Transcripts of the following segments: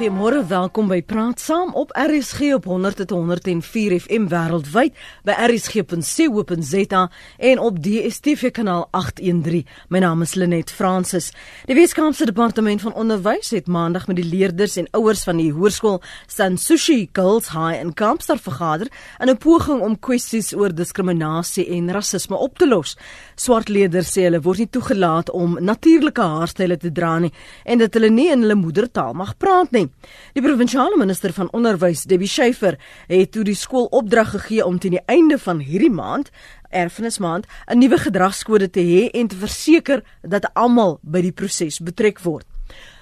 Goeiemôre, welkom by Praat Saam op RSG op 100.104 FM wêreldwyd by rsg.co.za en op DStv kanaal 813. My naam is Lenet Fransis. Die Weskaapse Departement van Onderwys het Maandag met die leerders en ouers van die hoërskool Sansushi Girls High in Kaapstad vergader in 'n poging om kwessies oor diskriminasie en rasisme op te los. Swart leerders sê hulle word nie toegelaat om natuurlike haarstyle te dra nie en dat hulle nie in hulle moedertaal mag praat nie. Die provinsiale minister van onderwys, Debbie Schiefer, het toe die skool opdrag gegee om teen die einde van hierdie maand, erfenismaand, 'n nuwe gedragskode te hê en te verseker dat almal by die proses betrek word.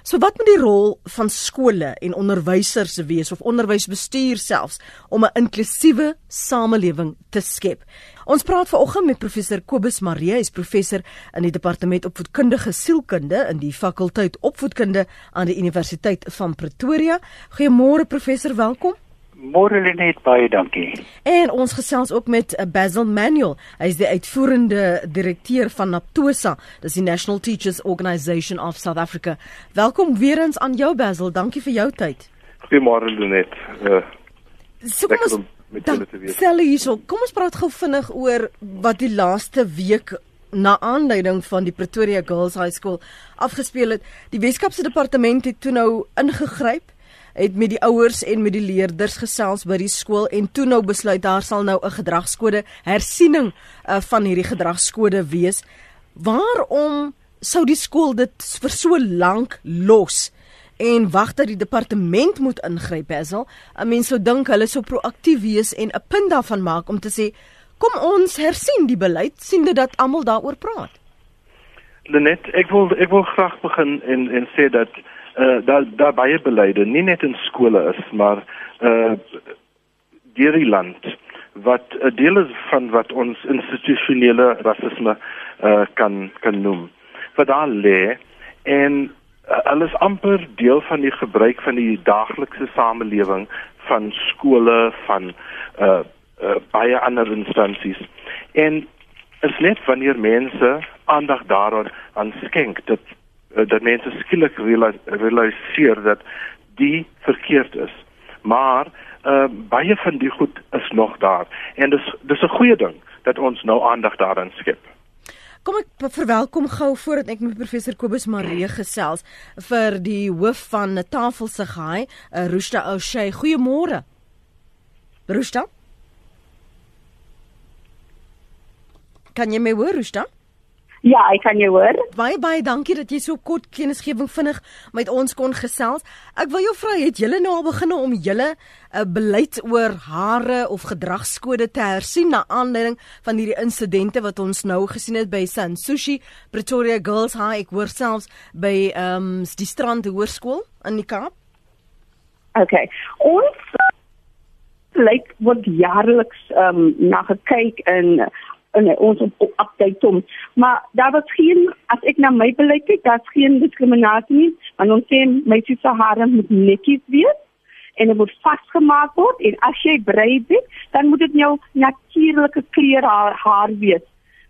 So wat moet die rol van skole en onderwysers wees of onderwysbestuur selfs om 'n inklusiewe samelewing te skep? Ons praat vanoggend met professor Kobus Marie, hy's professor in die departement opvoedkundige sielkunde in die fakulteit opvoedkunde aan die Universiteit van Pretoria. Goeiemôre professor, welkom. Môre net baie dankie. En ons gesels ook met eh, Basil Manuel. Hy is die uitvoerende direkteur van Naptosa, dis die National Teachers Organisation of South Africa. Welkom weer eens aan jou Basil. Dankie vir jou tyd. Goeiemôre Lenet. Uh, so kom ons met julle te wees. Stel hierso, kom ons praat gou vinnig oor wat die laaste week na aanleiding van die Pretoria Girls High School afgespeel het. Die Weskaapse departement het toe nou ingegryp het met die ouers en met die leerders gesels by die skool en toe nou besluit daar sal nou 'n gedragskode hersiening uh, van hierdie gedragskode wees. Waarom sou die skool dit vir so lank los en wag dat die departement moet ingryp, Hazel? 'n Mens sou dink hulle sou proaktief wees en 'n punt daarvan maak om te sê kom ons hersien die beleid sien dit dat almal daaroor praat. Lenet, ek wil ek wil graag begin en en sê dat uh, daar daar baie beleide nie net in skole is maar uh deur die land wat 'n deel is van wat ons institusionele rasisme uh kan kan noem. Wat daar lê en uh, alles amper deel van die gebruik van die daaglikse samelewing van skole van uh, uh baie ander instansies. En is net wanneer mense aandag daaraan aan skenk dat uh, dat mense skielik realiseer dat die verkeerd is. Maar uh, baie van die goed is nog daar en dis dis 'n goeie ding dat ons nou aandag daaraan skep. Kom ek verwelkom gou voordat ek met professor Kobus Maree gesels vir die hoof van Tafelse Gaai, uh, Rushta O'Shea. Goeiemôre. Rushta? Kan jy my hoor, Rushta? Ja, ek kan jou hoor. Baie baie dankie dat jy so kort kennisgewing vinnig met ons kon gesels. Ek wil jou vra, het julle nou al begin om julle 'n uh, beleid oor hare of gedragskode te hersien na aanleiding van hierdie insidente wat ons nou gesien het by San Sushi Pretoria Girls High ek hoor selfs by ehm um, die Strand Hoërskool in die Kaap? Okay. Ons lyk word jaarliks ehm um, na gekyk in in ons op, update hom. Maar daar was geen as ek na my beleid kyk, daar's geen diskriminasie nie, want ons sê meisies se hare moet netjies wees en dit moet vasgemaak word en as jy brei dit, dan moet dit jou natuurlike kleur haar haar wees.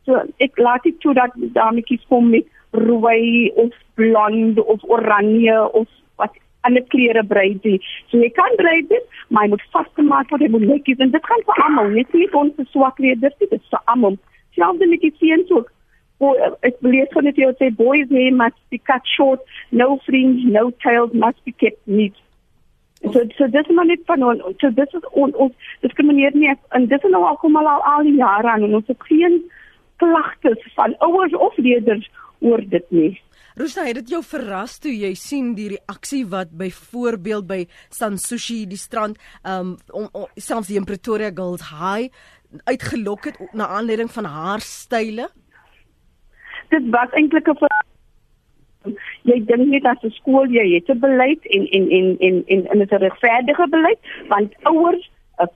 So ek laat dit toe dat dametjies kom met rooi of blond of oranje of wat ander kleure brei dit. So jy kan brei dit, maar jy moet vasgemaak word, jy moet netjies en dit gaan vir almal, net nie vir ons swak leerders nie, dit is vir almal. Selfs met die seuns ook. Boy, ek beleef van dit jy sê boys hair must be cut short, no fringe, no tails must be kept neat. So so dis maar net van ons. So dis is on, ons diskrimineer nie en dis is nou al kom al al die jare aan en ons het geen klagtes van ouers of leerders oor dit nie. Rusta, het dit jou verras toe jy sien die reaksie wat byvoorbeeld by Sansushi die strand um om, om selfs die Pretoria Girls High uitgelok het na aanleiding van haar style? Dit was eintlik 'n jy dink net as 'n skool jy het 'n beleid en en en en en en dit is 'n regverdige beleid want ouers,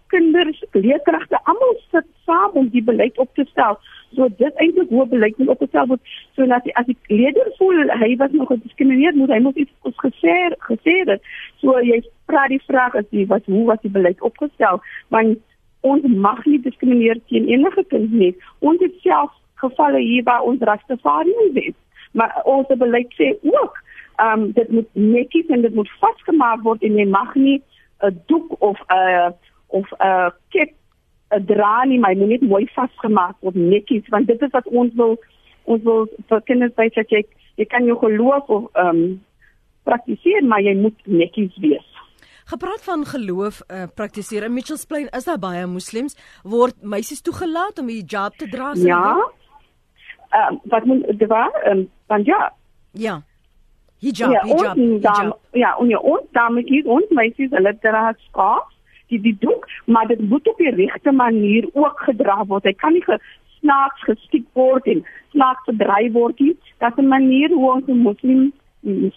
kinders, leerkragte almal sit saam om die beleid op te stel. So dit eintlik hoe beleid moet opgestel word. So dat as die leier voel hy was nog gediskrimineer, moet hy moet iets ons gesê gesê het. So jy vra die vraag as jy wat hoe was die beleid opgestel? Want ons mag nie diskrimineer teen enige kind nie. Ons het self gevalle hier waar ons Rastafariërs is. Maar ons beleid sê ook Ehm um, dit moet netjies en dit moet vasgemaak word en jy mag nie 'n doek of 'n of 'n kit 'n dra nie, maar moet net mooi vasgemaak word netjies want dit is wat ons wil ons wil vir kinders wys dat jy jy kan jou geloof of ehm um, praktiseer, maar jy moet netjies wees. Gepraat van geloof uh, praktiseer in Mitchells Plain, is daar baie moslems word meisies toegelaat om hijab te dra? Ja. Ehm uh, wat moet dit waar? Ehm um, van ja. Ja. Hijab, ja, hijab, hijab. Ja, en ja, ons dametjies, ons meisies, hulle dra skaaf, die die doek, maar dit moet op die regte manier ook gedra word. Hy kan nie snaaks gestiek word en snaaks gedry word nie. Is 'n manier hoe ons 'n moslim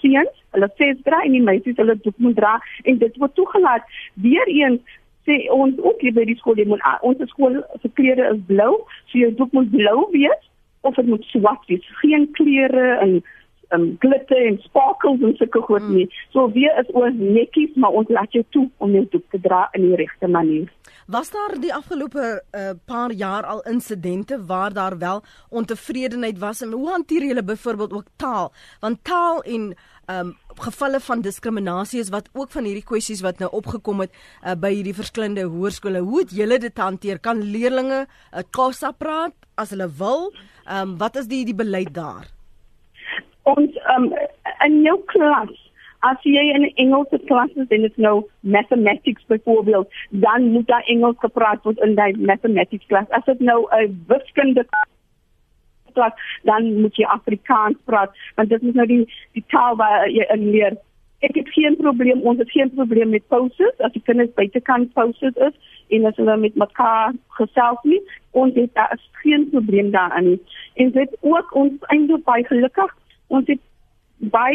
seuns, hulle ses dra en die meisies hulle doek moet dra en dit word toegelaat. Weereens sê ons ook hier by die skool, moet ons skool se klere is blou, so jou doek moet blou wees of dit moet swart wees. Geen kleure en um, glitter en sparkles en sulke goed hmm. nie. So weer is ons netjies, maar ons laat jou toe om jou doek te dra in die regte manier. Was daar die afgelope uh, paar jaar al insidente waar daar wel ontevredenheid was en hoe hanteer julle byvoorbeeld ook taal? Want taal en um gevalle van diskriminasie is wat ook van hierdie kwessies wat nou opgekom het uh, by hierdie verskillende hoërskole. Hoe het julle dit hanteer? Kan leerders 'n uh, Xhosa praat as hulle wil? Um wat is die die beleid daar? Ons um in jou klas as jy in Engelse klas is en dit nou mathematics byvoorbeeld, dan moet daar Engels gepraat word in daai mathematics klas. As dit nou 'n wiskunde klas, dan moet jy Afrikaans praat, want dit is nou die die taal waar jy in leer. Ek het geen probleem, ons het geen probleem met pauses, as die kinders buitekant pauses is en as hulle met mekaar gesels nie, ons het daar geen probleem daarin nie. En dit ook ons eintlik baie gelukkig, ons het by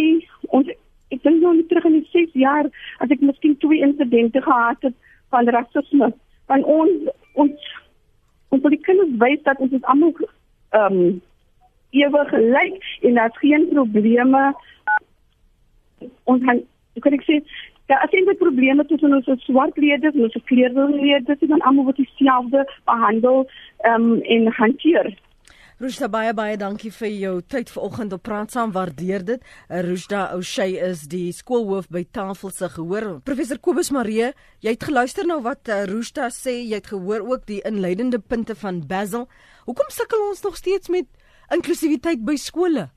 ons ek dink nou terug in die 6 jaar as ek miskien twee insidente gehad het van rasisme van ons ons ons wil die kinders wys dat ons is almal ehm um, ewig gelyk en daar's geen probleme. Ons han ek kan sê daar is geen probleme tussen ons swart leerders en ons kleurleerders en dan almal word dieselfde behandel um, en hanteer Rushda baie baie dankie vir jou tyd vanoggend op praat saam waardeer dit. Eh, Rushda O'Shea is die skoolhoof by Tafel se gehoor. Professor Kobus Maree, jy het geluister na wat eh, Rushda sê, jy het gehoor ook die inleidende punte van Basil. Hoekom sukkel ons nog steeds met inklusiwiteit by skole?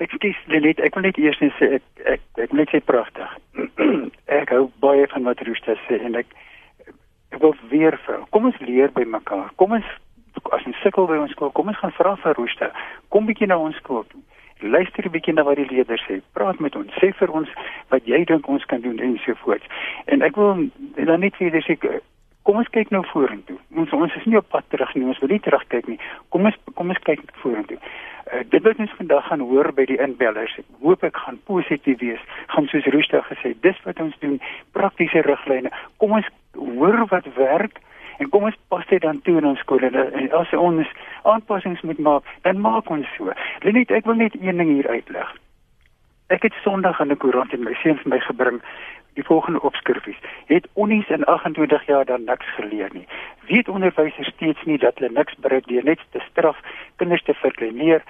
Ek skiet net ek wil net eers net sê ek ek ek net sê pragtig. ek hou baie van wat Rushda sê en ek ek wil weer vir kom ons leer by mekaar. Kom ons as jy sukkel by ons skool, kom ons gaan vra vir Rooster. Kom bietjie na ons skool. Luister 'n bietjie na wat die leerders sê. Praat met ons. Sê vir ons wat jy dink ons kan doen en so voort. En ek wil dan net vir julle sê kom ons kyk nou vorentoe. Ons ons is nie op pad terug nie. Ons wil nie terugkyk nie. Kom ons kom ons kyk vorentoe. Uh, dit wat ons vandag gaan hoor by die inbellers, hoop ek gaan positief wees. Gaan soos Rooster gesê, dis wat ons doen, praktiese riglyne. Kom ons hoor wat werk En kom ons pas dit dan toe in ons skole. En as ons aanpassings moet maak, dan maak ons so. Lenet, ek wil net een ding hier uitlig. Ek het Sondag in 'n koerant en my seun vir my gebring die volgende opskrifies. Het onnies in 28 jaar dan niks geleer nie. Weet onderwysers steeds nie dat hulle niks bereik deur net te straf, kinders te verkleineer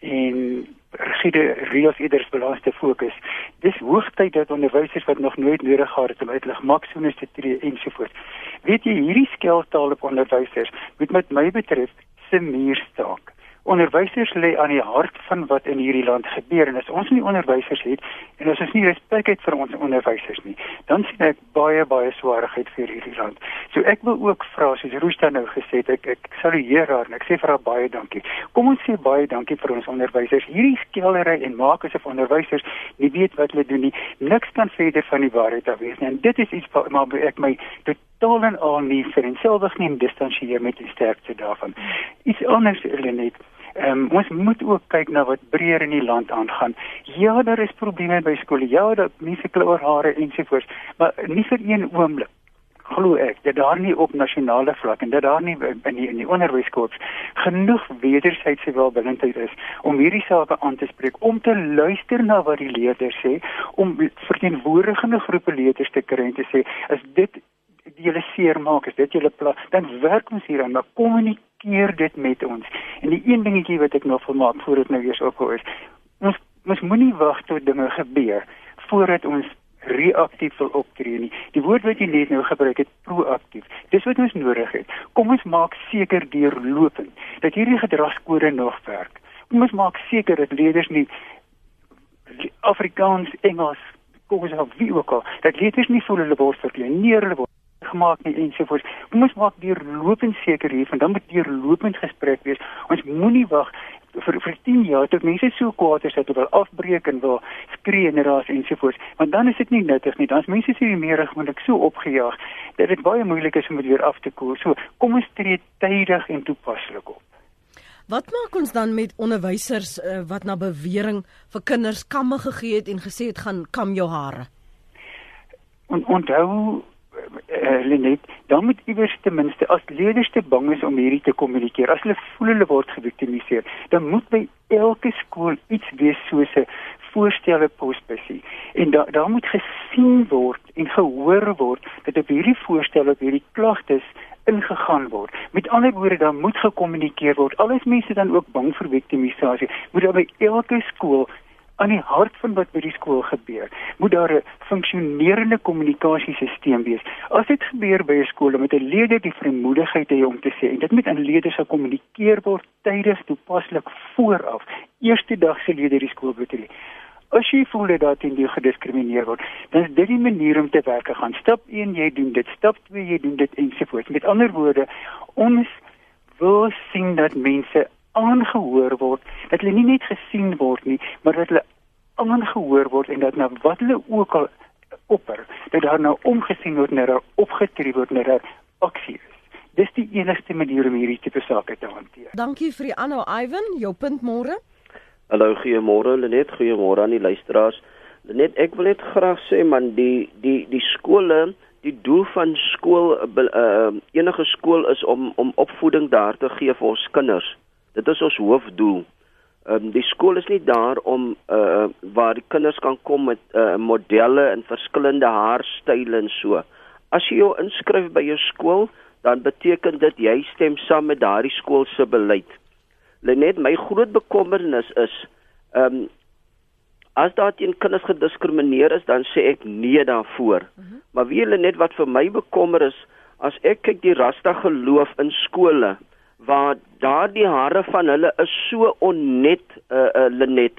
en rigide reëls ieders balans te fokus. Dis hoogtyd dat onderwysers wat nog nooit nodig gehad het om uitlig maksimumis te tree ensovoorts. Weet jy hierdie skeltaal op onderwysers moet met my betref se muur staak. Onderwysers lê aan die hart van wat in hierdie land gebeur en as ons nie onderwysers het en as ons nie respek het vir ons onderwysers nie, dan sien ek baie baie swaarheid vir hierdie land. So ek wil ook vra soos Roosta nou gesê het, ek ek salueer haar en ek sê vir haar baie dankie. Kom ons sê baie dankie vir ons onderwysers. Hierdie skellery en maak asof onderwysers nie weet wat hulle doen nie. Niks kan verder van die waarheid af wees nie. En dit is iets wat maar ek my totaal en al nie vir enselfs nie distansieer met die sterkte daarvan. Iets anders Lenet Ehm um, ons moet ook kyk na wat breër in die land aangaan. Ja, daar is probleme by skole. Ja, dat nie vir kleure hare ensovoorts, maar nie vir een oomblik glo ek dat daar nie op nasionale vlak en dat daar nie in die, in die onderwyskorps genoeg wederwysige welbillendheid is om hierdie sake aan te spreek, om te luister na wat die leerders sê, om verteenwoordigende groepe leerders te kry en te sê, is dit julle seer maak, is dit julle plan, dan werk ons hieraan, maar kommunikeer dit met ons. En die een dingetjie wat ek nog wil maak voordat nou weer ophou is, ons ons moenie wag tot dinge gebeur voordat ons reaktief wil optree nie. Die woord wat jy net nou gebruik het, proaktief. Dis wat ons nodig het. Kom ons maak seker deurlopend dat hierdie gedragskode nog werk. Kom ons maak seker dat leerders nie Afrikaans, Engels, ons op wie ook al, dat leerders nie voel hulle word verkleineer, hulle word gemaak nie ensovoorts. Kom ons maak deurlopend seker hiervan, dan moet deurlopend gesprek wees. Ons moenie wag vir vir 10 jaar tot mense so kwaad is dat hulle wil afbreek en wil skree en raas ensovoorts. Want dan is dit nie nuttig nie. Dan is mense se meer gewoonlik so opgejaag dat dit baie moeilik is om dit weer af te koel. So, kom ons tree tydig en toepaslik op. Wat maak ons dan met onderwysers uh, wat na bewering vir kinders kamme gegee het en gesê het gaan kam jou hare? En onthou uh, Lenet, dan moet iewers ten minste as leerders te bang is om hierdie te kommunikeer, as hulle voel hulle word geviktimiseer, dan moet by elke skool iets wees soos 'n voorstelle posbusie. En daar daar moet gesien word en gehoor word dat op hierdie voorstelle op hierdie klagtes ingegaan word. Met ander woorde, dan moet gekommunikeer word. Al is mense dan ook bang vir viktimisasie, moet daar by elke skool aan die hart van wat by die skool gebeur, moet daar 'n funksionerende kommunikasiesisteem wees. As dit gebeur by 'n skool, moet 'n leier die vermoedigheid hê om te sê en dit moet aan leerders gekommunikeer word tydig toepaslik vooraf. Eerste dag se leier die skool betree. As jy voel dat daar teen jou gediskrimineer word, dan is dit die manier om te werk. Gaan stap 1 jy doen dit, stap 2 jy doen dit ensovoorts. Met ander woorde, ons wil sien dat mense aangehoor word, dat hulle nie net gesien word nie, maar dat hulle aangehoor word en dat nou wat hulle ook al opper, dat daar nou omgesien word en daar opgetree word en daar aksie is. Dis die enigste manier om hierdie tipe sake te hanteer. Dankie vir die aanhou Ivan, jou punt môre. Hallo, goeiemôre Lenet, goeiemôre aan die luisteraars. Lenet, ek wil net graag sê man, die die die skole Die doel van skool uh, enige skool is om om opvoeding daar te gee vir ons kinders. Dit is ons hoofdoel. Ehm um, die skool is nie daar om uh waar die kinders kan kom met uh modelle en verskillende haarstyle en so. As jy jou inskryf by jou skool, dan beteken dit jy stem saam met daardie skool se beleid. Lenet, my groot bekommernis is ehm um, as daar teen kinders gediskrimineer is, dan sê ek nee daarvoor. Uh mhm. -huh. Maar wie hulle net wat vir my bekommer is, as ek kyk die rasta geloof in skole, waar daardie hare van hulle is so onnet uh, uh Lenet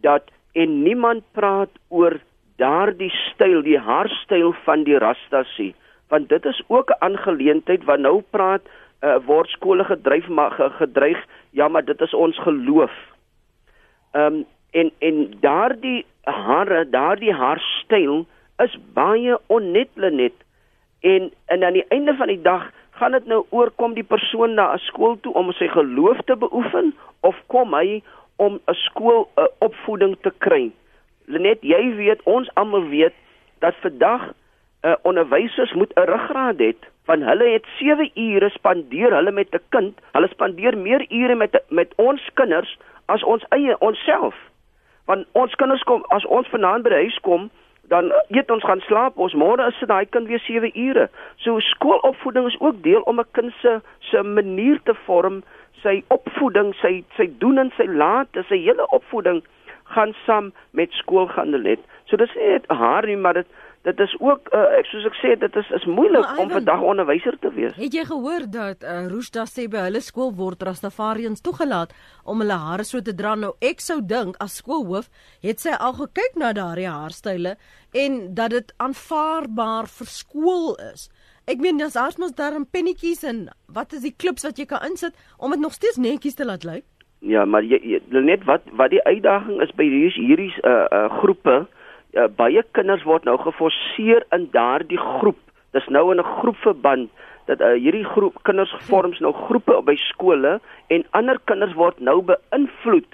dat en niemand praat oor daardie styl die haarstyl van die rastasie want dit is ook 'n aangeleentheid wat nou praat uh, word skole gedryf maar gedreig ja maar dit is ons geloof. Ehm um, en en daardie hare daardie haarstyl is baie onnet Lenet en en aan die einde van die dag gaan dit nou oor kom die persoon na 'n skool toe om sy geloof te beoefen of kom hy om 'n skool 'n opvoeding te kry? Lenet, jy weet, ons almal weet dat vandag 'n uh, onderwysers moet 'n ruggraat hê van hulle het 7 ure spandeer hulle met 'n kind. Hulle spandeer meer ure met met ons kinders as ons eie onsself. Want ons kinders kom as ons vanaand by die huis kom, dan eet ons gaan slaap ons môre is dit daai kind weer 7 ure. So skoolopvoeding is ook deel om 'n kind se se manier te vorm, sy opvoeding, sy sy doen en sy laat, sy hele opvoeding gaan saam met skool gaan net. So dis net haar nie, maar dit dit is ook uh, ek soos ek sê dit is is moeilik om vandag onderwyser te wees. Het jy gehoor dat uh, eh, Roosda sê by hulle skool word Rastafarians toegelaat om hulle hare so te dra? Nou ek sou dink as skoolhoof het sy al gekyk na daardie haarstyle en dat dit aanvaarbaar vir skool is. Ek meen dis alsmos daar 'n pennetjies en wat is die klips wat jy kan insit om dit nog steeds netjies te laat lyk? Ja, maar jy, jy net wat wat die uitdaging is by hierdie hierdie uh, uh groepe uh, baie kinders word nou geforseer in daardie groep. Dis nou in 'n groepverband dat uh, hierdie groep kinders vorms nou groepe by skole en ander kinders word nou beïnvloed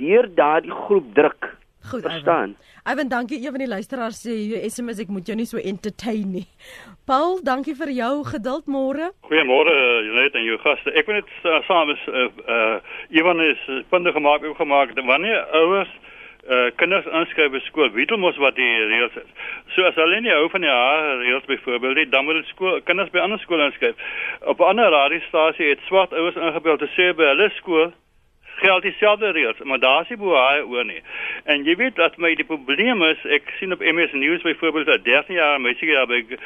deur daardie groep druk. Goed, verstaan. Ivan, dankie. Een van die luisteraars sê jy SMS ek moet jou nie so entertain nie. Paul, dankie vir jou geduld môre. Goeiemôre Juliet en jou gaste. Ek wil net uh, saam is uh, uh Ivan is punte gemaak ook gemaak wanneer ouers uh kinders inskryf by skool, weet hulle mos wat die reëls is. So as hulle nie hou van die haar reëls byvoorbeeld, dan moet hulle skool kinders by ander skole inskryf. Op 'n ander radiostasie het swart ouers ingebel te sê by hulle skool geld dieselfde reëls, maar daar's nie bohaai oor nie. En jy weet dat my die probleem is, ek sien op MS News byvoorbeeld dat 13 jaar meisie daar by uh,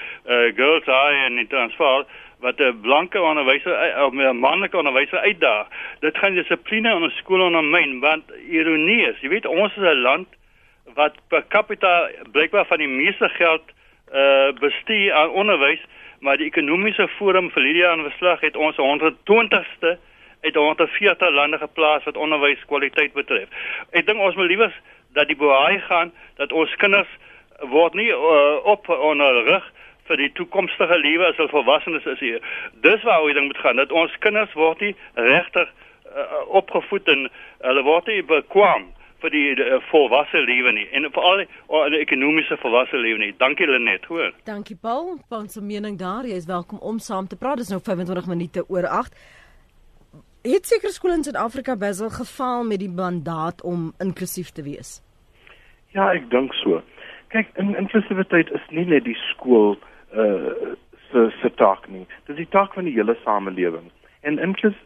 Girls High in Transvaal wat 'n blanke onderwyser eh, of 'n manlike onderwyser uitdaag. Dit gaan dissipline in 'n skool ondermyn want ironie is, jy weet ons is 'n land wat per capita blykbaar van die meeste geld uh bestuur aan onderwys, maar die ekonomiese forum vir Lydia in verslag het ons 120ste uit 140 lande geplaas wat onderwyskwaliteit betref. Ek dink ons moet liewer dat die behaai gaan dat ons kinders word nie uh, op onderrig vir die toekomstige lewe as hulle volwassenes is hier. Dis waar ons ding moet gaan dat ons kinders word nie regtig uh, opgevoed en hulle word nie bekwam vir die uh, volwasse lewe nie en veral die ekonomiese volwasse lewe nie. Dankie Lenet, hoor. Dankie Paul. Paul se mening daar. Jy is welkom om saam te praat. Dis nou 25 minute oor 8. Het seker skole in Suid-Afrika besel gefaal met die mandaat om inklusief te wees? Ja, ek dink so. Kyk, in inklusiwiteit is nie net die skool uh se se taak nie. Dis die taak van die hele samelewing. En inklus,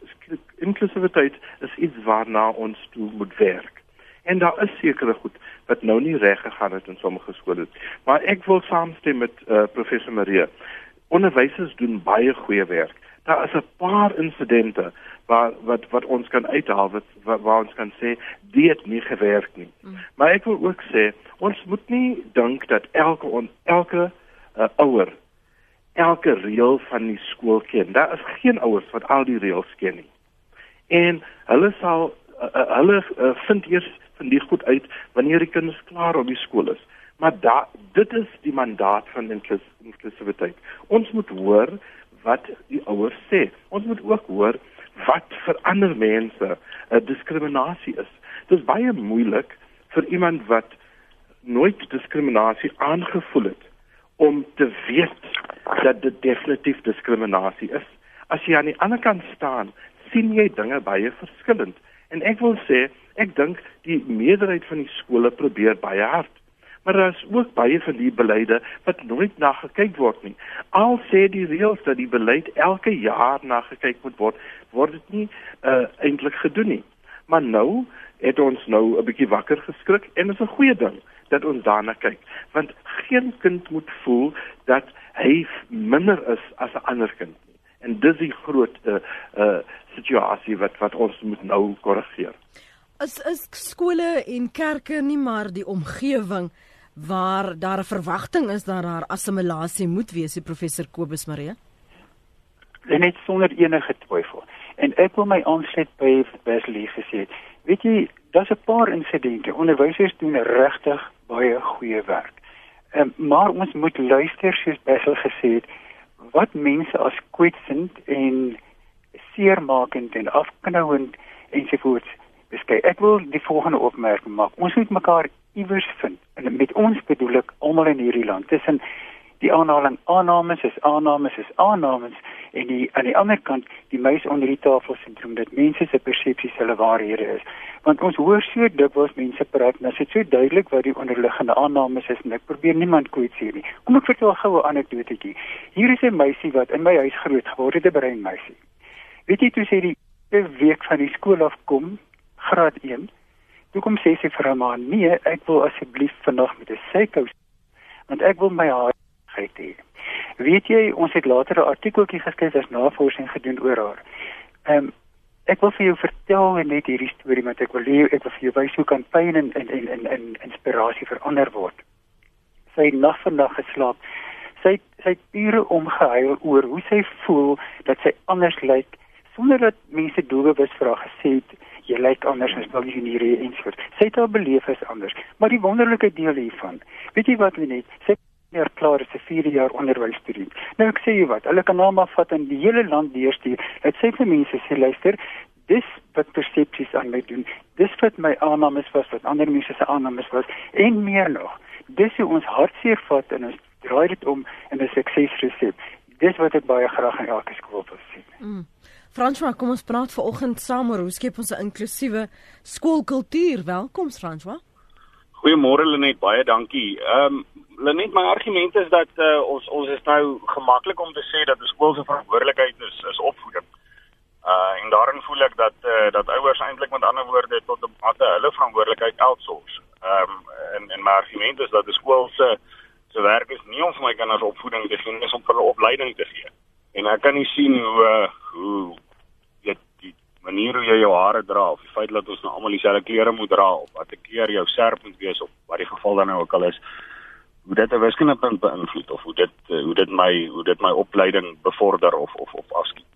inklusiwiteit is iets waarna ons toe moet werk. En daar is sekere goed wat nou nie reg gegaan het in sommige skole. Maar ek wil saamstem met uh, professor Marie. Onderwysers doen baie goeie werk. Daar is 'n paar insidente waar wat wat ons kan uithaal wat, waar ons kan sê dit het nie gewerk nie. Mm. Maar ek wil ook sê ons moet nie dink dat elke on, elke uh, ouer elke reël van die skool ken. Daar is geen ouers wat al die reëls ken nie. En hulle sal uh, uh, hulle uh, vind eers van die goed uit wanneer die kinders klaar op die skool is. Maar da dit is die mandaat van inklus, inklusiwiteit. Ons moet hoor wat die ouers sê. Ons moet ook hoor wat vir ander mense 'n uh, diskriminasie is. Dit is baie moeilik vir iemand wat nooit diskriminasie aangevoel het om te weet dat dit definitief diskriminasie is. As jy aan die ander kant staan, sien jy dinge baie verskillend. En ek wil sê, ek dink die meerderheid van die skole probeer baie hard. Maar daar is ook baie van die beleide wat nooit na gekyk word nie. Al sê die reëls dat die beleid elke jaar na gekyk moet word, word dit nie uh, eintlik gedoen nie. Maar nou het ons nou 'n bietjie wakker geskrik en dit is 'n goeie ding dat ons daarna kyk want geen kind moet voel dat hy minder is as 'n ander kind nie. En dis die groot uh, uh situasie wat wat ons moet nou korrigeer. Is is skole en kerke nie maar die omgewing waar daar 'n verwagting is dat daar assimilasie moet wees, die professor Kobus Marie? En net sonder enige twyfel. En ek wil my aansluit by wat Wesley gesê het. Weet jy, daar's 'n paar insidente. Onderwysers doen regtig baie goeie werk. Um, maar ons moet luister soos Bessel gesê het wat mense as kwetsend en seermakend en afknouend ensovoorts beskei. Ek wil die volgende opmerking maak. Ons moet mekaar iewers vind. En met ons bedoel ek almal in hierdie land. Tussen die aanhaling aannames is aannames is aannames en die aan die ander kant die muis onder die tafel sindroom dat mense se persepsies hulle waarhede is. Want ons hoor so dikwels mense praat en dit is so duidelik wat die onderliggende aannames is en ek probeer niemand kwetsie nie. Kom ek vertel gou 'n anekdotetjie. Hier is 'n meisie wat in my huis groot geword het 'n brein meisie. Weet jy toe sê die week van die skool af kom graad 1 toe kom sê sy vir haar ma nee ek wil asseblief vandag met 'n seikous want ek wil my haar geit hê Weet jy, ons het later 'n artikeltjie geskryf as navorsing gedoen oor haar. Ehm um, ek wil vir jou vertel net hierdie storie want ek wil hê ek wil vir jou wys hoe kan pyn en en en en, en inspirasie verander word. Sy het nag vir nag geslaap. Sy sy het ure omgehuil oor hoe sy voel dat sy anders lyk sonder dat mense doelbewus vir haar gesê het jy lyk anders as wat jy hier en so. Sy het haar beleef as anders. Maar die wonderlike deel hiervan, weet jy wat net, sy meer klaar as 'n 4 jaar onderwysstudent. Nou ek sê jy wat, hulle kan nou vat in die hele land deurstuur. Dit sê vir mense sê luister, dis wat persepsies aan my doen. Dis wat my aannames was, wat ander mense se aannames was en meer nog. Dis hoe ons hartseer vat en ons draai dit om in 'n suksesresep. Dis wat ek baie graag in elke skool wil sien. Mm. François, kom ons praat vanoggend saam oor hoe skep ons 'n inklusiewe skoolkultuur. Welkom François. Goeiemôre Lenet, baie dankie. Ehm um, Lenet, my argument is dat uh, ons ons is nou gemaklik om te sê dat 'n skool se verantwoordelikheid is is opvoeding. Uh en daarin voel ek dat uh, dat ouers eintlik met ander woorde tot 'n mate hulle verantwoordelikheid outsource. Ehm um, en en my argument is dat die skool se se werk is nie om vir my kinders opvoeding te gee, dis om hulle opleiding te gee. En ek kan nie sien hoe uh, hoe dit die manier hoe jy jou hare dra of die feit dat ons nou almal dieselfde klere moet dra of wat kleur jou serp moet wees of wat die geval dan nou ook al is hoe dit 'n wiskundepunt beïnvloed of hoe dit hoe dit my hoe dit my opleiding bevorder of of of afskiet.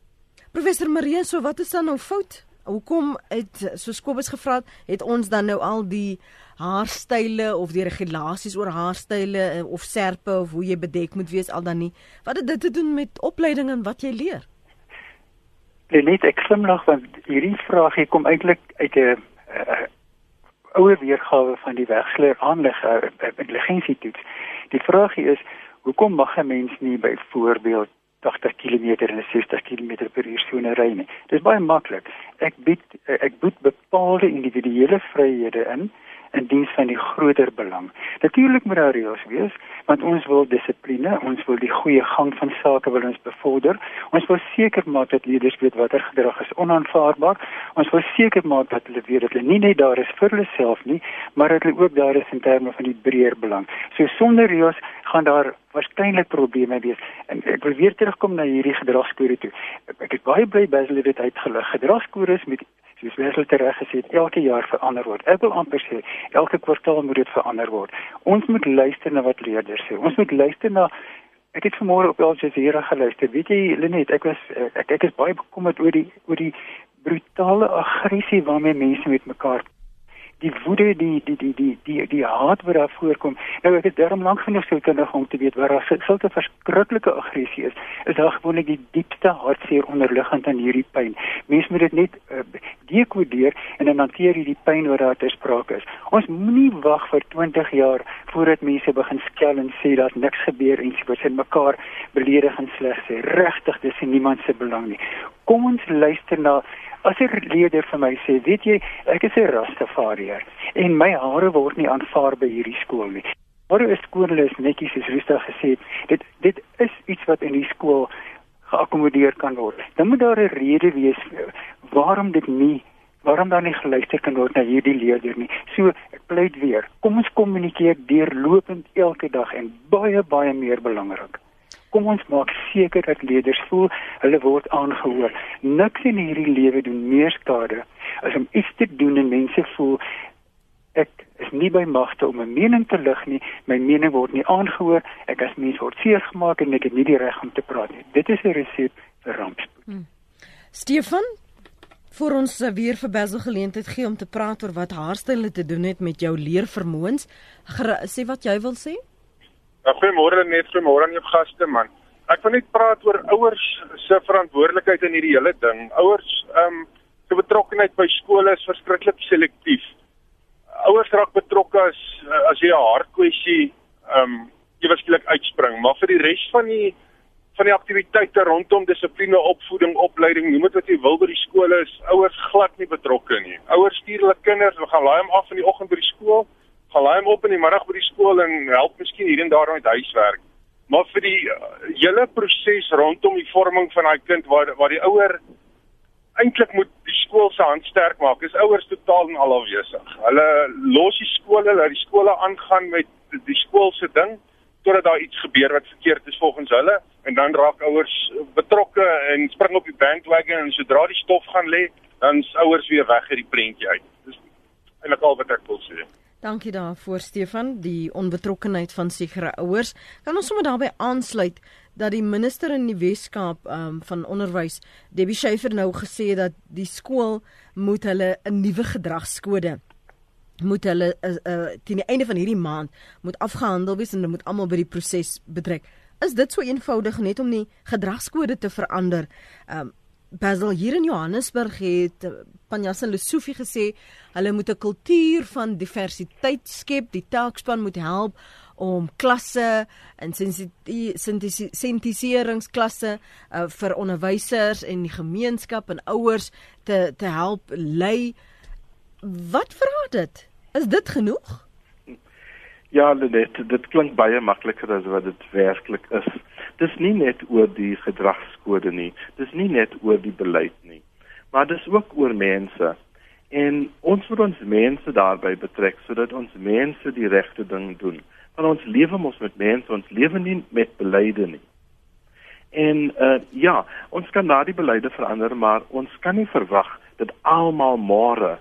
Professor Marie, so wat is dan nou fout? Hoekom het so Kobus gevra het, ons dan nou al die haarstyle of die regulasies oor haarstyle eh, of serpe of hoe jy bedek moet wees al dan nie? Wat het dit te doen met opleiding en wat jy leer? Net ek glimlag want hierdie vraag hier kom eintlik uit 'n ouer weergawe van die wegsleer aanleg uh, intelligensietoets. Die vraag is hoekom mag 'n mens nie byvoorbeeld 80 km en 60 km per uur sone ry nie. Dis baie maklik. Ek bied ek bied bepaalde individuele vryhede in in diens van die groter belang. Natuurlik moet daar reëls wees want ons wil dissipline, ons wil die goeie gang van sake wil ons bevorder. Ons wil seker maak dat leerders weet watter gedrag is onaanvaarbaar. Ons wil seker maak dat hulle weet dat hulle nie net daar is vir hulle self nie, maar dat hulle ook daar is in terme van die breër belang. So sonder reëls gaan daar waarskynlik probleme wees. En ek wil weer terugkom na hierdie gedragskode toe. Ek is baie bly Basil het dit uitgelig. Gedragskode is met soos Wessel tereg gesê het, elke jaar verander word. Ek wil amper sê elke kwartaal moet dit verander word. Ons moet luister na wat leerders sê. Ons moet luister na Ek het vanmôre op Al Jazeera geluister. Weet jy Lenet, ek was ek ek is baie bekommerd oor die oor die brutale aggressie waarmee mense met mekaar die woede die die die die die die haat wat daar voorkom. Nou ek het darm lank genoeg sou kundig om te weet waar daar sulke verskriklike aggressie is. Is daar gewoonlik die diepste hartseer onderliggend aan hierdie pyn. Mense moet dit net uh, dekodeer en dan hanteer hierdie pyn wat daar ter sprake is. Ons moenie wag vir 20 jaar voordat mense begin skel en sê dat niks gebeur en sê wat mekaar beledig en sleg sê. Regtig, dis in niemand se belang nie. Kom ons luister na As 'n leier vir my sê, weet jy, ek is 'n Rastafariër en my hare word nie aanvaar by hierdie skool nie. Maar die skool is netjies soos Rista gesê het. Dit dit is iets wat in die skool geakkommodeer kan word. Dan moet daar 'n rede wees waarom dit nie waarom dan nie geluister kan word na hierdie leerder nie. So ek pleit weer, kom ons kommunikeer deurlopend elke dag en baie baie meer belangrik kom ons maak seker dat leerders voel hulle word aangehoor. Niks in hierdie lewe doen meer skade as om iets te doen en mense voel ek is nie by magte om 'n mening te lig nie. My mening word nie aangehoor. Ek as mens word seer gemaak en ek het nie die reg om te praat nie. Dit is 'n resep vir rampspoed. Hmm. Stefan vir ons weer vir Basil geleentheid gee om te praat oor wat haarstyle te doen het met jou leervermoëns. Sê wat jy wil sê? Nou, goeiemôre net goeiemôre aan jou gaste man. Ek wil net praat oor ouers se verantwoordelikheid in hierdie hele ding. Ouers ehm um, se betrokkeheid by skole is verskriklik selektief. Ouers raak betrokke as as jy 'n hartkwessie ehm um, ewesklik uitspring, maar vir die res van die van die aktiwiteite rondom dissipline, opvoeding, opleiding, noem dit wat jy wil by die skole is ouers glad nie betrokke nie. Ouers stuur hulle kinders, hulle gaan laai hom af in die oggend by die skool gaan laai hom op in die middag by die skool en help miskien hier en daar met huiswerk. Maar vir die uh, hele proses rondom die vorming van daai kind waar waar die ouer eintlik moet die skool se hand sterk maak. Is ouers totaal en al afwesig. Hulle los die skole, laat die skole aangaan met die skool se ding totdat daar iets gebeur wat verkeerd is volgens hulle en dan raak ouers betrokke en spring op die bandwagon en sodra die stof gaan lê, dan is ouers weer weg uit die prentjie uit. Dis eintlik al wat ek wil sê. Dankie daarvoor Stefan, die onbetrokkenheid van sekere ouers. Kan ons sommer daarbey aansluit dat die minister in die Weskaap um, van onderwys, Debbie Schiefer nou gesê dat die skool moet hulle 'n nuwe gedragskode moet hulle uh, uh, teen die einde van hierdie maand moet afgehandel wees en hulle moet almal by die proses betrek. Is dit so eenvoudig net om die gedragskode te verander? Um, Basil hier in Johannesburg het eh, Panjasa Lesofie gesê hulle moet 'n kultuur van diversiteit skep. Die taakspan moet help om klasse en sentiseringsklasse uh, vir onderwysers en die gemeenskap en ouers te te help lei. Wat vra dit? Is dit genoeg? Ja, dit dit klink baie makliker as wat dit werklik is dis nie net oor die gedragskode nie dis nie net oor die beleid nie maar dis ook oor mense. En ons moet ons mense daarbey betrek sodat ons mense die regte ding doen. Want ons lewe mos met mense, ons lewe nie met beleide nie. En uh ja, ons kan daardie beleide verander, maar ons kan nie verwag dat almal môre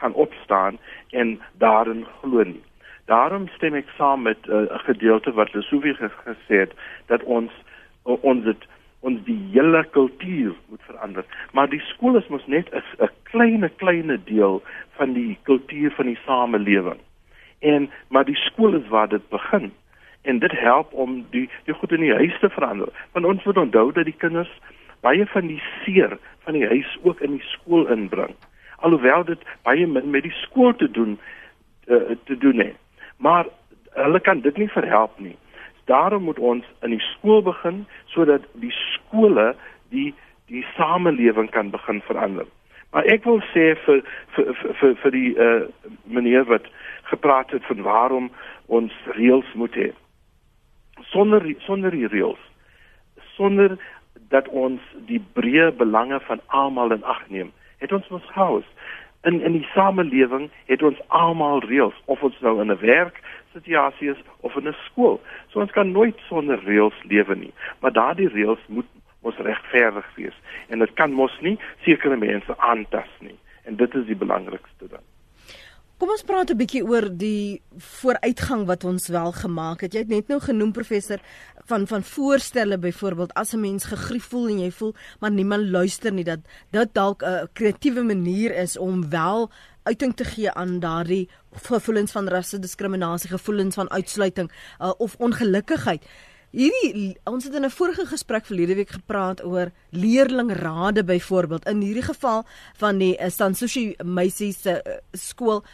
gaan opstaan en daarin glo nie. Daarom stem ek saam met uh, 'n uh, gedeelte wat Lesofie gesê het dat ons uh, ons het ons die hele kultuur moet verander. Maar die skool is mos net 'n klein klein deel van die kultuur van die samelewing. En maar die skool is waar dit begin. En dit help om die die goed in die huis te verander. Want ons moet onthou dat die kinders baie van die seer van die huis ook in die skool inbring. Alhoewel dit baie min met die skool te doen uh, te doen het. Maar hulle kan dit nie verhelp nie. Daarom moet ons in die skool begin sodat die skole die die samelewing kan begin verander. Maar ek wil sê vir vir vir vir die uh, meneer wat gepraat het van waarom ons reëls moet hê. Sonder sonder die reëls sonder dat ons die breë belange van almal in ag neem, het ons ons haus in in die samelewing het ons almal reëls of ons nou in 'n werk situasie is of in 'n skool. So ons kan nooit sonder reëls lewe nie. Maar daardie reëls moet mos regverdig wees en dit kan mos nie sekere mense aantas nie. En dit is die belangrikste ding. Kom ons praat 'n bietjie oor die vooruitgang wat ons wel gemaak het. Jy het net nou genoem professor van van voorstelle byvoorbeeld as 'n mens gegrief voel en jy voel maar niemand luister nie dat dit dalk 'n kreatiewe manier is om wel uiting te gee aan daardie gevoelens van rasse diskriminasie, gevoelens van uitsluiting uh, of ongelukkigheid. Hierdie ons het in 'n vorige gesprek verlede week gepraat oor leerlingrade byvoorbeeld. In hierdie geval van die uh, Sansushi meisies uh, skool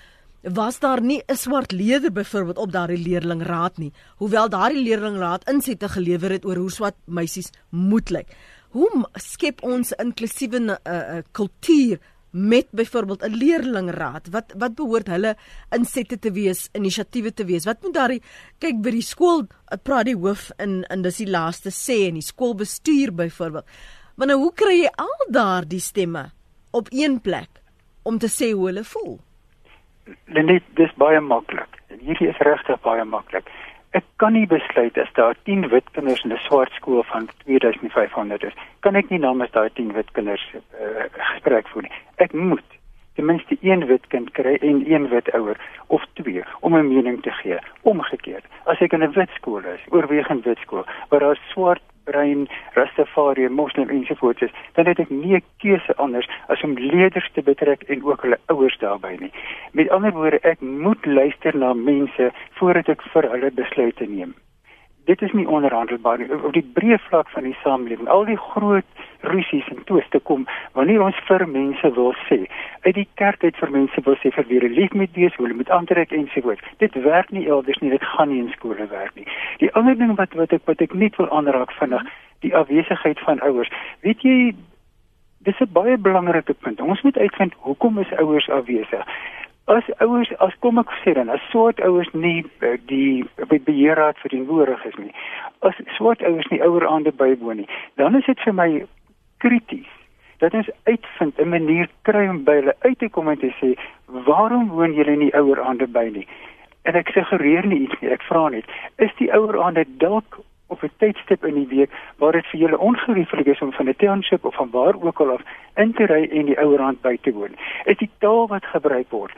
was daar nie 'n swart leier byvoorbeeld op daardie leerlingraad nie, hoewel daardie leerlingraad insette gelewer het oor hoe swart meisies moet lyk. Hoe skep ons inklusiewe 'n uh, uh, kultuur met byvoorbeeld 'n leerlingraad? Wat wat behoort hulle insette te wees, inisiatiewe te wees? Wat moet daardie kyk by die skool, ek praat die hoof in in dis die laaste sê en die skoolbestuur byvoorbeeld. Maar nou hoe kry jy al daardie stemme op een plek om te sê hoe hulle voel? Net dis baie maklik. En hierdie is regtig baie maklik. Ek kan nie besluit as daar 10 wit kinders in 'n swart skool van 2500 is, kan ek nie namens daai 10 wit kinders uh, gesprek voer nie. Ek moet ten minste een wit kind kry en een wit ouer of twee om 'n mening te gee. Omgekeerd, as ek in 'n wit skool is, oorwegend wit skool, waar daar swart brein, Rastafari, moslim ensovoorts is, dan het ek nie 'n keuse anders as om leerders te betrek en ook hulle ouers daarbey nie. Met ander woorde, ek moet luister na mense voordat ek vir hulle besluite neem dit is nie onderhandelbaar nie. Op die breë vlak van die samelewing al die groot rusies en twiste kom wanneer ons vir mense wil sê uit die kerk uit vir mense wil sê vir wie hulle lief moet wees hoe hulle moet aantrek en so voort dit werk nie elders nie dit gaan nie in skole werk nie. Die ander ding wat wat ek wat ek net wil aanraak vinnig die afwesigheid van ouers. Weet jy dis 'n baie belangrike punt. Ons moet uitvind hoekom is ouers afwesig as ouers as kom ek sê dan as swart ouers nie uh, die die beheerraad vir die nodig is nie as swart ouers nie ouer aande bywoon nie dan is dit vir my krities dat ons uitvind 'n manier kry om by hulle uit te kom en te sê waarom woon julle nie ouer aande by nie? En ek suggereer nie iets nie ek vra net is die ouer aande dalk op 'n tydstip in die week waar dit vir julle ongerieflik is om van 'n township of van waar ook al af in te ry en die ouerhand by te woon. Is die taal wat gebruik word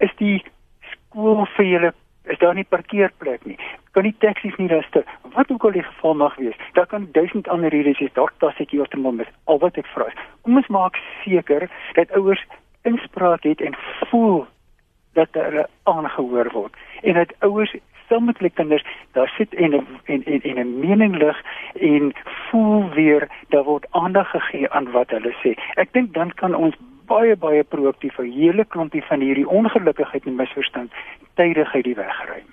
is die skool vir julle is daar nie parkeerplek nie. Kan nie taksies nie ruster. Wat ook al die geval mag wees, daar kan duisend ander redes. Daar tas ek heeltemal mis. Al wat ek vra kom ons maak seker dat ouers inspraak het en voel dat hulle aangehoor word en dat ouers saam met hulle kinders daar sit en en en en 'n mening lig en voel weer daar word aandag gegee aan wat hulle sê. Ek dink dan kan ons baie baie proaktief 'n hele klompie van hierdie ongelukkigheid en misverstand tydig uit die weg ruim.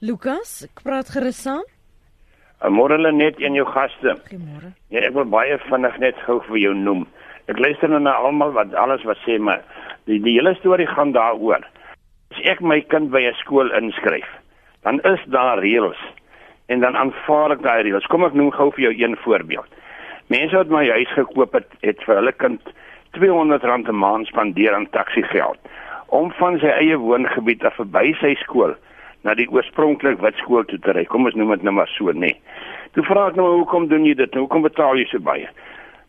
Lukas, ek praat gerus saam. Môre lê net in jou gaste. Goeiemôre. Ja, ek wil baie vinnig net gou vir jou noem. Ek luister nou na almal wat alles wat sê, maar die die hele storie gaan daaroor. As ek my kind by 'n skool inskryf, dan is daar reëls en dan aanvaar ek daai reëls. Kom ek noem gou vir jou een voorbeeld. Mense wat my huis gekoop het, het vir hulle kind R200 'n maand spandeer aan taxigeld om van sy eie woongebied af verby sy skool na die oorspronklik wit skool toe te ry. Kom ons noem dit nou maar so, nê. Nee. Toe vra ek nou hoekom doen jy dit? Hoekom betaal jy so baie?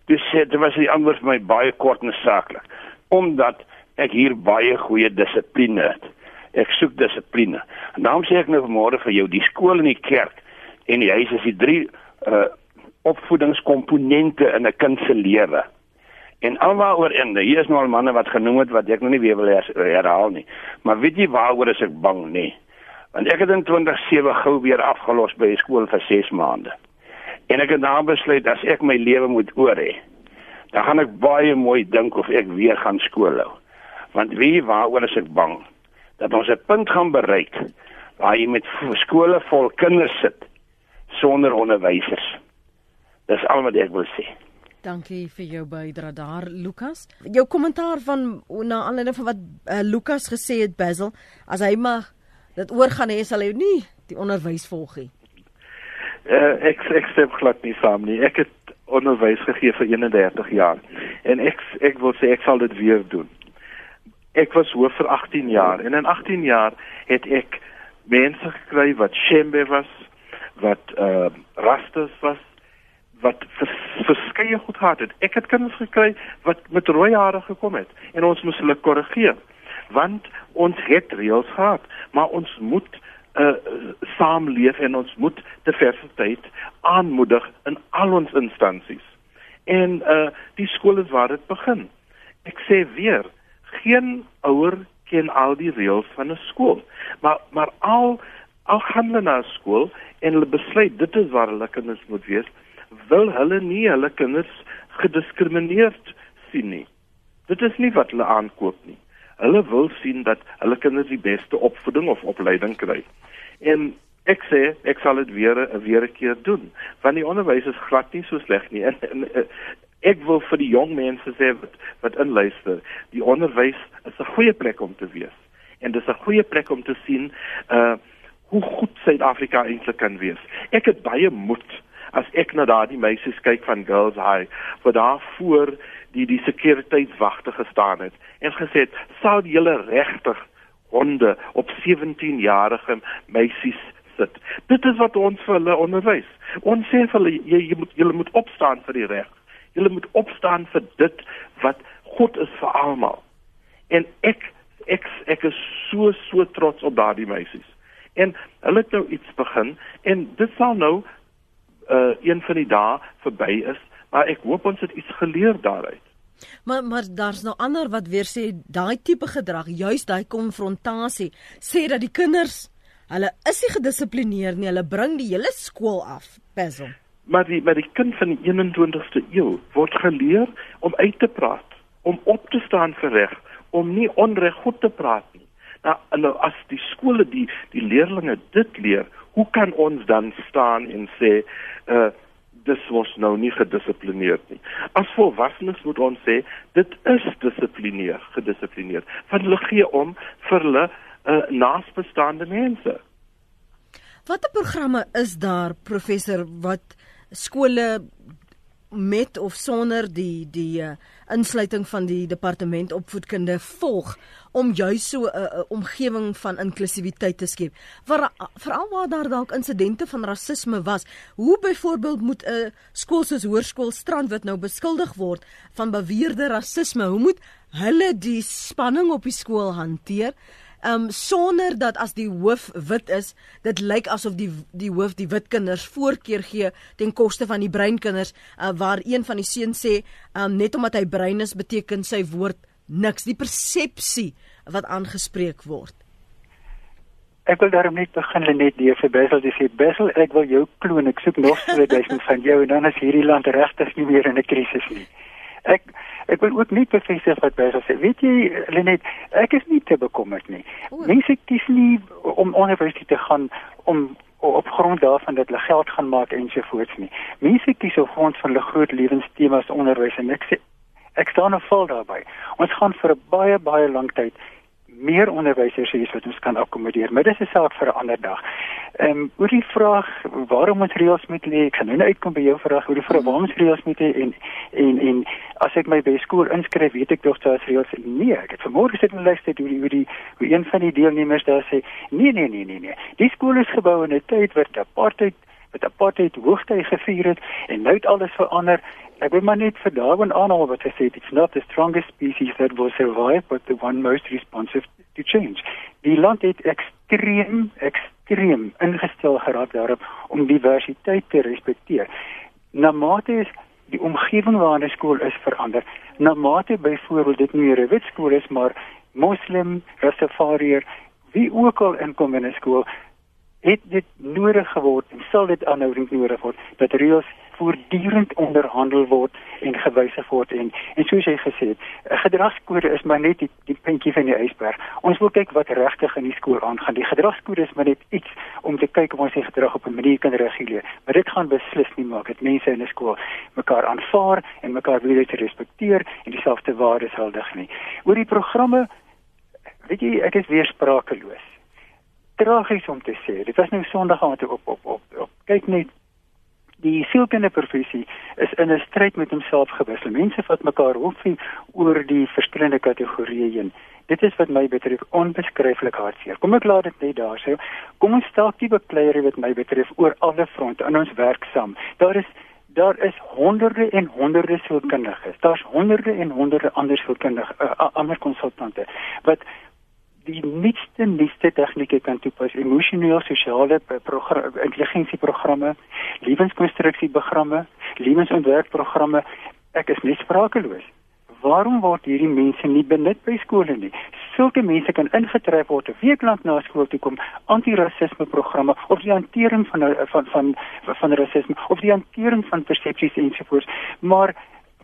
Dis sê dit was die antwoord vir my baie kort en saaklik. Omdat ek hier baie goeie dissipline het. Ek soek dissipline. En daarom sê ek nou vanmôre vir jou, die skool en die kerk en die huis is die drie uh opvoedingskomponente in 'n kind se lewe. En alwaaroor in, hier is nou al manne wat genoem het wat ek nog nie weer wil herhaal nie. Maar weet jy waaroor is ek bang nie? Want ek het in 2007 gou weer afgelos by die skool vir 6 maande. En ek het nou besluit as ek my lewe moet oor hê, dan gaan ek baie mooi dink of ek weer gaan skool hou. Want wie waaroor is ek bang? Dat ons 'n punt gaan bereik waar jy met skole vol kinders sit sonder onderwysers. Dis al wat ek wil sê. Dankie vir jou bydrae daar Lukas. Jou kommentaar van na aanleiding van wat uh, Lukas gesê het Basil, as hy maar dit oorgaan hê sal hy nie die onderwys volg nie. Uh, ek ek stem glad nie saam nie. Ek het onderwys gegee vir 31 jaar en ek ek wil sê ek sal dit weer doen. Ek was hoof vir 18 jaar en in 18 jaar het ek mense gekry wat Shembe was, wat uh Rastas was, wat vers, verskeie goed gehad het. Ek het kinders gekry wat met rooi hare gekom het en ons moes hulle korrigeer want ons het reëls gehad, maar ons moet uh saamleef en ons moet diversiteit aanmoedig in al ons instansies. En uh die skool is waar dit begin. Ek sê weer, geen ouer ken al die reëls van 'n skool, maar maar al al gaan hulle na skool en hulle besluit dit is waar hulle kinders moet wees, wil hulle nie hulle kinders gediskrimineerd sien nie. Dit is nie wat hulle aankoop nie. Hulle wil sien dat hulle kinders die beste opvoeding of opleiding kry. En ek sê ek sal dit weer weer 'n keer doen, want die onderwys is glad nie so sleg nie. En, en, en ek wil vir die jong mense sê wat wat inluister, die onderwys is 'n goeie plek om te wees. En dit is 'n goeie plek om te sien uh hoe goed Suid-Afrika eintlik kan wees. Ek het baie moed as ek na daardie meisies kyk van Girls High, wat daar voor die die sekuriteitswagte gestaan het en gesê het, "Sou julle regtig honde op 17-jarige meisies sit?" Dit is wat ons vir hulle onderwys. Ons sê vir hulle, jy, jy moet julle moet opstaan vir die reg. Julle moet opstaan vir dit wat God is vir almal. En ek ek ek is so so trots op daardie meisies. En hulle het nou iets begin en dit sal nou uh een van die dae verby is, maar ek hoop ons het iets geleer daaruit. Maar maar daar's nou ander wat weer sê daai tipe gedrag, juis daai konfrontasie, sê dat die kinders hulle is nie gedissiplineerd nie, hulle bring die hele skool af, Basil. Maar die maar die kind van die 21ste eeu word geleer om uit te praat, om op te staan vir reg, om nie onreg goed te praat nie. Nou, nou as die skole die die leerders dit leer, hoe kan ons dan staan en sê uh dis was nou nie gedissiplineerd nie. As volwassenes moet ons sê dit is dissiplineer, gedissiplineer. Want hulle gee om vir hulle uh, naasbestaande mense. Watter programme is daar professor wat skole met of sonder die die uh, insluiting van die departement opvoedkunde volg om juis so 'n uh, uh, omgewing van inklusiwiteit te skep. Veral waar daar dalk insidente van rasisme was. Hoe byvoorbeeld moet 'n uh, skool soos Hoërskool Strandwit nou beskuldig word van beweerde rasisme? Hoe moet hulle die spanning op die skool hanteer? Um sonder dat as die hoof wit is, dit lyk asof die die hoof die wit kinders voorkeur gee ten koste van die bruin kinders, uh, waar een van die seuns sê, um net omdat hy bruin is beteken sy woord niks, die persepsie wat aangespreek word. Ek wil daarom net begin net deur vir Bessel te sê Bessel, ek wil jou kloon, ek soek nog 2000 van jou en dan is hierdie land regtig nie meer in 'n krisis nie. Ek ek wil ook nie bevestig wat baie sê. Weet jy Lenet, ek is nie te bekommerd nie. Mense kies nie om universiteit te gaan om op grond daarvan dat hulle geld gaan maak ensovoorts nie. Mense kies op grond van hulle groot lewenstemas onderwys en ek sê ek staan en val daarbey. Ons gaan vir 'n baie baie lang tyd meer onderwysers hier wat ons kan akkommodeer. Maar dis 'n saak vir 'n ander dag. Ehm um, oor die vraag waarom ons reëls moet lê, ek gaan nou uitkom by jou vraag oor die vraag waarom ons reëls moet hê en en en as ek my by skool inskryf, weet ek tog daar's reëls. Nee, ek het vanmôre sit en luister hoe die hoe die hoe een van die deelnemers daar sê, nee nee nee nee nee. Die skool is gebou in 'n tyd wat apartheid wat apartheid hoogtyd gevier het en nou het alles verander. Ek wil maar net vir daarin aanhaal wat hy sê, it's not the strongest species that will survive, but the one most responsive to change. Die land het ekstreem ekstreem ingestel geraak daarop om diversiteit te respekteer. Na mate is die omgewing waarin 'n skool is verander. Na mate byvoorbeeld dit nie 'n wit skool is maar moslim, rastafariër, wie ook al inkom in 'n skool, het dit nodig geword en sal dit aanhoudend nodig word dat reëls voortdurend onderhandel word en gewysig word en en soos jy gesê het, 'n gedragskode is maar net die, die puntjie van die ysberg. Ons wil kyk wat regtig in die skool aangaan. Die gedragskode is maar net iets om te kyk of ons se gedrag op 'n manier kan reguleer. Maar dit gaan beslis nie maak dat mense in 'n skool mekaar aanvaar en mekaar wil respekteer en dieselfde waardes huldig nie. Oor die programme weet jy, ek is weer sprakeloos. Tragies om te sê. Dit was nou Sondag aand op op op op kyk net die sielkundige professie is in 'n stryd met homself gewissel. Mense wat mekaar hoefie oor die verskillende kategorieë heen. Dit is wat my betref onbeskryflik hartseer. Kom ek laat dit net daar sê. Kom ons stel die bekleierery wat my betref oor alle fronte in ons werk saam. Daar is daar is honderde en honderde sielkundiges. Daar's honderde en honderde ander sielkundige uh, ander konsultante wat die nuutste nuutste tegnieke kan toepas, emosionele sosiale programme, intelligensieprogramme, lewenskonstruksieprogramme, lewensontwerpprogramme. Ek is net sprakeloos. Waarom word hierdie mense nie benut by skole nie? Sulke mense kan ingetrek word 'n week lank na skool toe kom, antirasisme programme of die hantering van van van van, van rasisme of die hantering van persepsies ensovoorts. Maar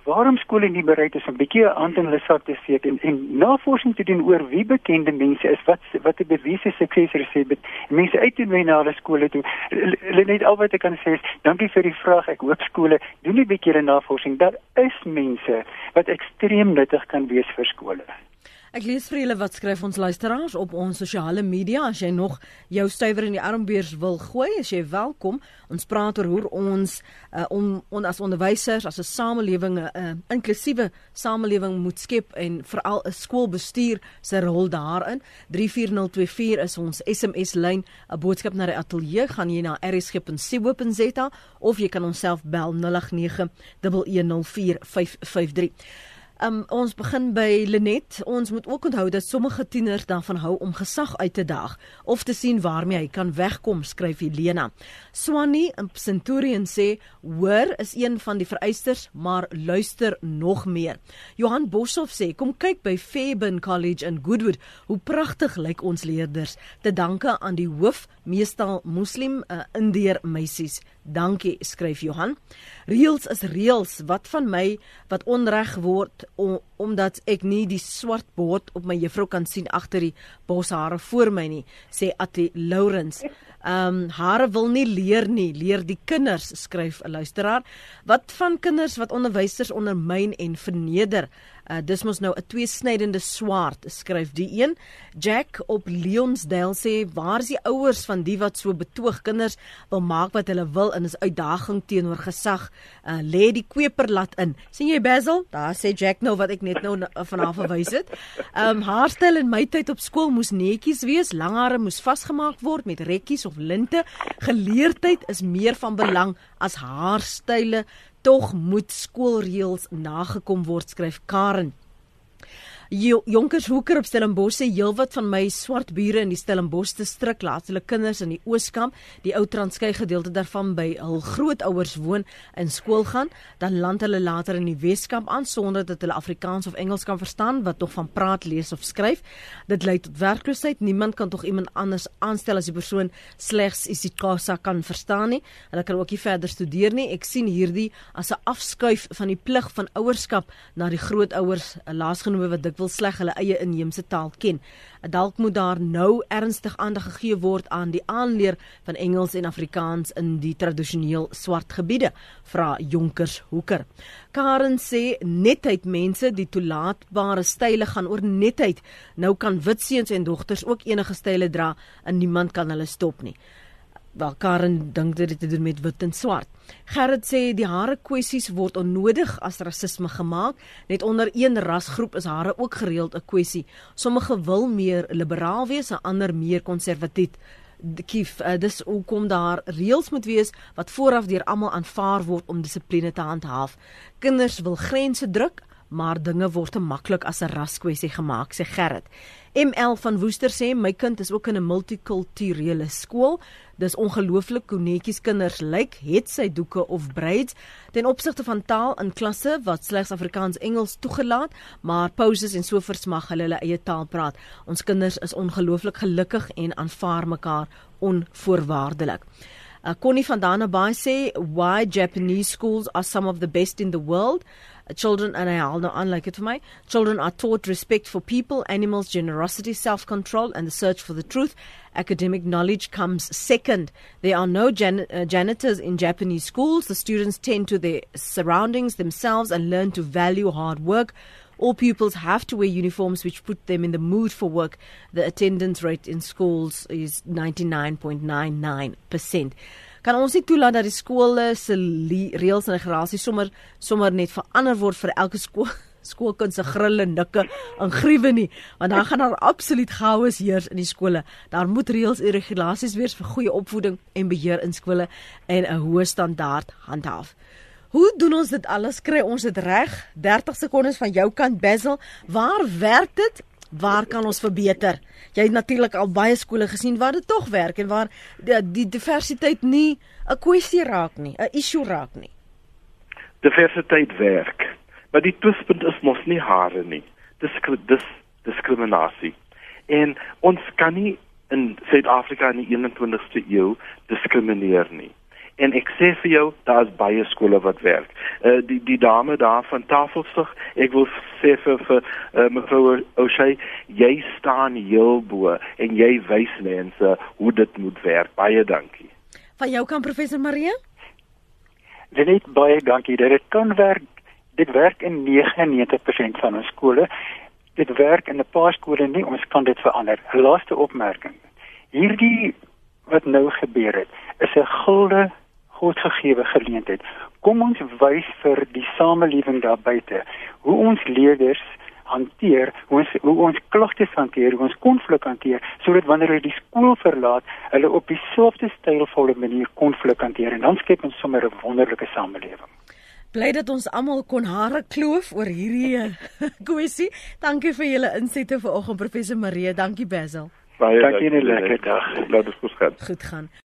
waarom skole nie bereid is om 'n bietjie 'n hand in hulle sak te steek en, en navorsing te doen oor wie bekende mense is wat wat 'n bewyse suksesresep het mense uit te nooi na hulle skole toe. Hulle net al wat ek kan sê is dankie vir die vraag ek hoop skole doen 'n bietjie navorsing. Daar is mense wat ekstreem nuttig kan wees vir skole Ek lees vir julle wat skryf ons luisteraars op ons sosiale media. As jy nog jou stywer in die armbeurs wil gooi, as jy welkom. Ons praat oor hoe ons uh, om on, as onderwysers as 'n samelewing 'n uh, inklusiewe samelewing moet skep en veral 'n skoolbestuur se rol daarin. 34024 is ons SMS lyn. 'n Boodskap na die ateljee gaan jy na rsg.co.za of jy kan onsself bel 089 1104553. Um, ons begin by Lenet. Ons moet ook onthou dat sommige tieners daarvan hou om gesag uit te daag of te sien waarmee hy kan wegkom, skryf Helena. Swanny in Centurion sê: "Hoor is een van die vereistes, maar luister nog meer." Johan Boshoff sê: "Kom kyk by Fairbairn College in Goodwood. Hoe pragtig lyk ons leerders. Te danke aan die hoof, meestal moslim uh, indeer meisies." Dankie, skryf Johan. Reels is reels. Wat van my wat onreg word om, omdat ek nie die swart bord op my juffrou kan sien agter die boshare voor my nie, sê Atti Lawrence. Ehm um, hare wil nie leer nie, leer die kinders, skryf 'n luisteraar. Wat van kinders wat onderwysers ondermyn en verneder? Uh, dis mos nou 'n tweesnydende swaard, skryf die een. Jack op Leonsdale sê, "Waar is die ouers van die wat so betoog kinders wil maak wat hulle wil en is uitdaging teenoor gesag? Uh, lê die kweper laat in." sien jy Basil? Daar sê Jack nou wat ek net nou vanaf verwys het. Ehm um, haarstyl in my tyd op skool moes netjies wees, lang hare moes vasgemaak word met rekkies of linte. Geleerdheid is meer van belang as haarstyle tog moet skoolreëls nagekom word skryf Karen Jonkershoeker op Stellenbosch sê heelwat van my swart bure in die Stellenbosch distrik laat hulle kinders in die Ooskamp, die ou Transkei gedeelte daarvan by hul grootouers woon in skool gaan, dan land hulle later in die Weskamp aan sonder dat hulle Afrikaans of Engels kan verstaan wat tog van praat, lees of skryf. Dit lei tot werkloosheid. Niemand kan tog iemand anders aanstel as die persoon slegs isiXhosa kan verstaan nie. Hulle kan ook nie verder studeer nie. Ek sien hierdie as 'n afskuif van die plig van ouerskap na die grootouers, laasgenome wat dikwels wil sleg hulle eie inheemse taal ken. Dalk moet daar nou ernstig aandag gegee word aan die aanleer van Engels en Afrikaans in die tradisioneel swart gebiede, vra Jonkers Hoeker. Karen sê netheid mense die toelaatbare style gaan oor netheid. Nou kan wit seuns en dogters ook enige style dra en niemand kan hulle stop nie. Wel Karen dink dit het te doen met wit en swart. Gerrit sê die hare kwessies word onnodig as rasisme gemaak. Net onder een rasgroep is hare ook gereeld 'n kwessie. Sommige wil meer liberaal wees, ander meer konservatief. Kief, uh, dis hoekom daar reëls moet wees wat vooraf deur almal aanvaar word om dissipline te handhaaf. Kinders wil grense druk, maar dinge word te maklik as 'n raskwessie gemaak, sê Gerrit. ML van Woester sê my kind is ook in 'n multikulturele skool. Dis ongelooflik hoe netjies kinders lyk, het sy doeke of braids ten opsigte van taal in klasse wat slegs Afrikaans Engels toegelaat, maar pauses en so versmag hulle hulle eie taal praat. Ons kinders is ongelooflik gelukkig en aanvaar mekaar onvoorwaardelik. Uh, Connie van Danabay sê why Japanese schools are some of the best in the world. Children, and I all know, unlike it for my children, are taught respect for people, animals, generosity, self control, and the search for the truth. Academic knowledge comes second. There are no jan- uh, janitors in Japanese schools. The students tend to their surroundings themselves and learn to value hard work. All pupils have to wear uniforms which put them in the mood for work. The attendance rate in schools is 99.99%. kan ons nie toelaat dat die skole se reëls en regulasies sommer sommer net verander word vir elke skool skoolkind se grille nikke en griewe nie want dan gaan daar absoluut chaos heers in die skole daar moet reëls en regulasies wees vir goeie opvoeding en beheer in skole en 'n hoë standaard handhaaf Hoe doen ons dit alles? Kry ons dit reg? 30 sekondes van jou kant Basil. Waar werk dit waar kan ons verbeter? Jy het natuurlik al baie skole gesien waar dit tog werk en waar die, die diversiteit nie 'n kwessie raak nie, 'n issue raak nie. Diversiteit werk. Maar die twispunt is mos nie hare nie. Dis dis diskriminasie. En ons kan nie in Suid-Afrika in die 21ste eeu diskrimineer nie. En ek sê vir jou, daar's baie skole wat werk. Uh die die dame daar van Tafelsig, ek wil sê vir vir uh, mevrou O'Shea, jy staan heel bo en jy wys mense hoe dit moet werk. Baie dankie. Van jou kan professor Maria? Dit baie dankie. Dit kan werk. Dit werk in 99% van ons skole. Dit werk in 'n paar skole nie. Ons kan dit verander. Laaste opmerking. Hierdie wat nou gebeur het, is 'n gulde godgegewe geleentheid. Kom ons wys vir die samelewing daar buite hoe ons leerders hanteer, hoe ons hoe ons klagtes hanteer, hoe ons konflik hanteer, sodat wanneer hulle die skool verlaat, hulle op dieselfde stylvolle manier konflik hanteer en dan skep ons sommer 'n wonderlike samelewing. Bly dat ons almal kon hare kloof oor hierdie eh, kwessie. Dankie vir julle insette vanoggend professor Marie. Dankie Basil. Baie dankie en 'n lekker dag. Laat dit goed gaan. Goed gaan.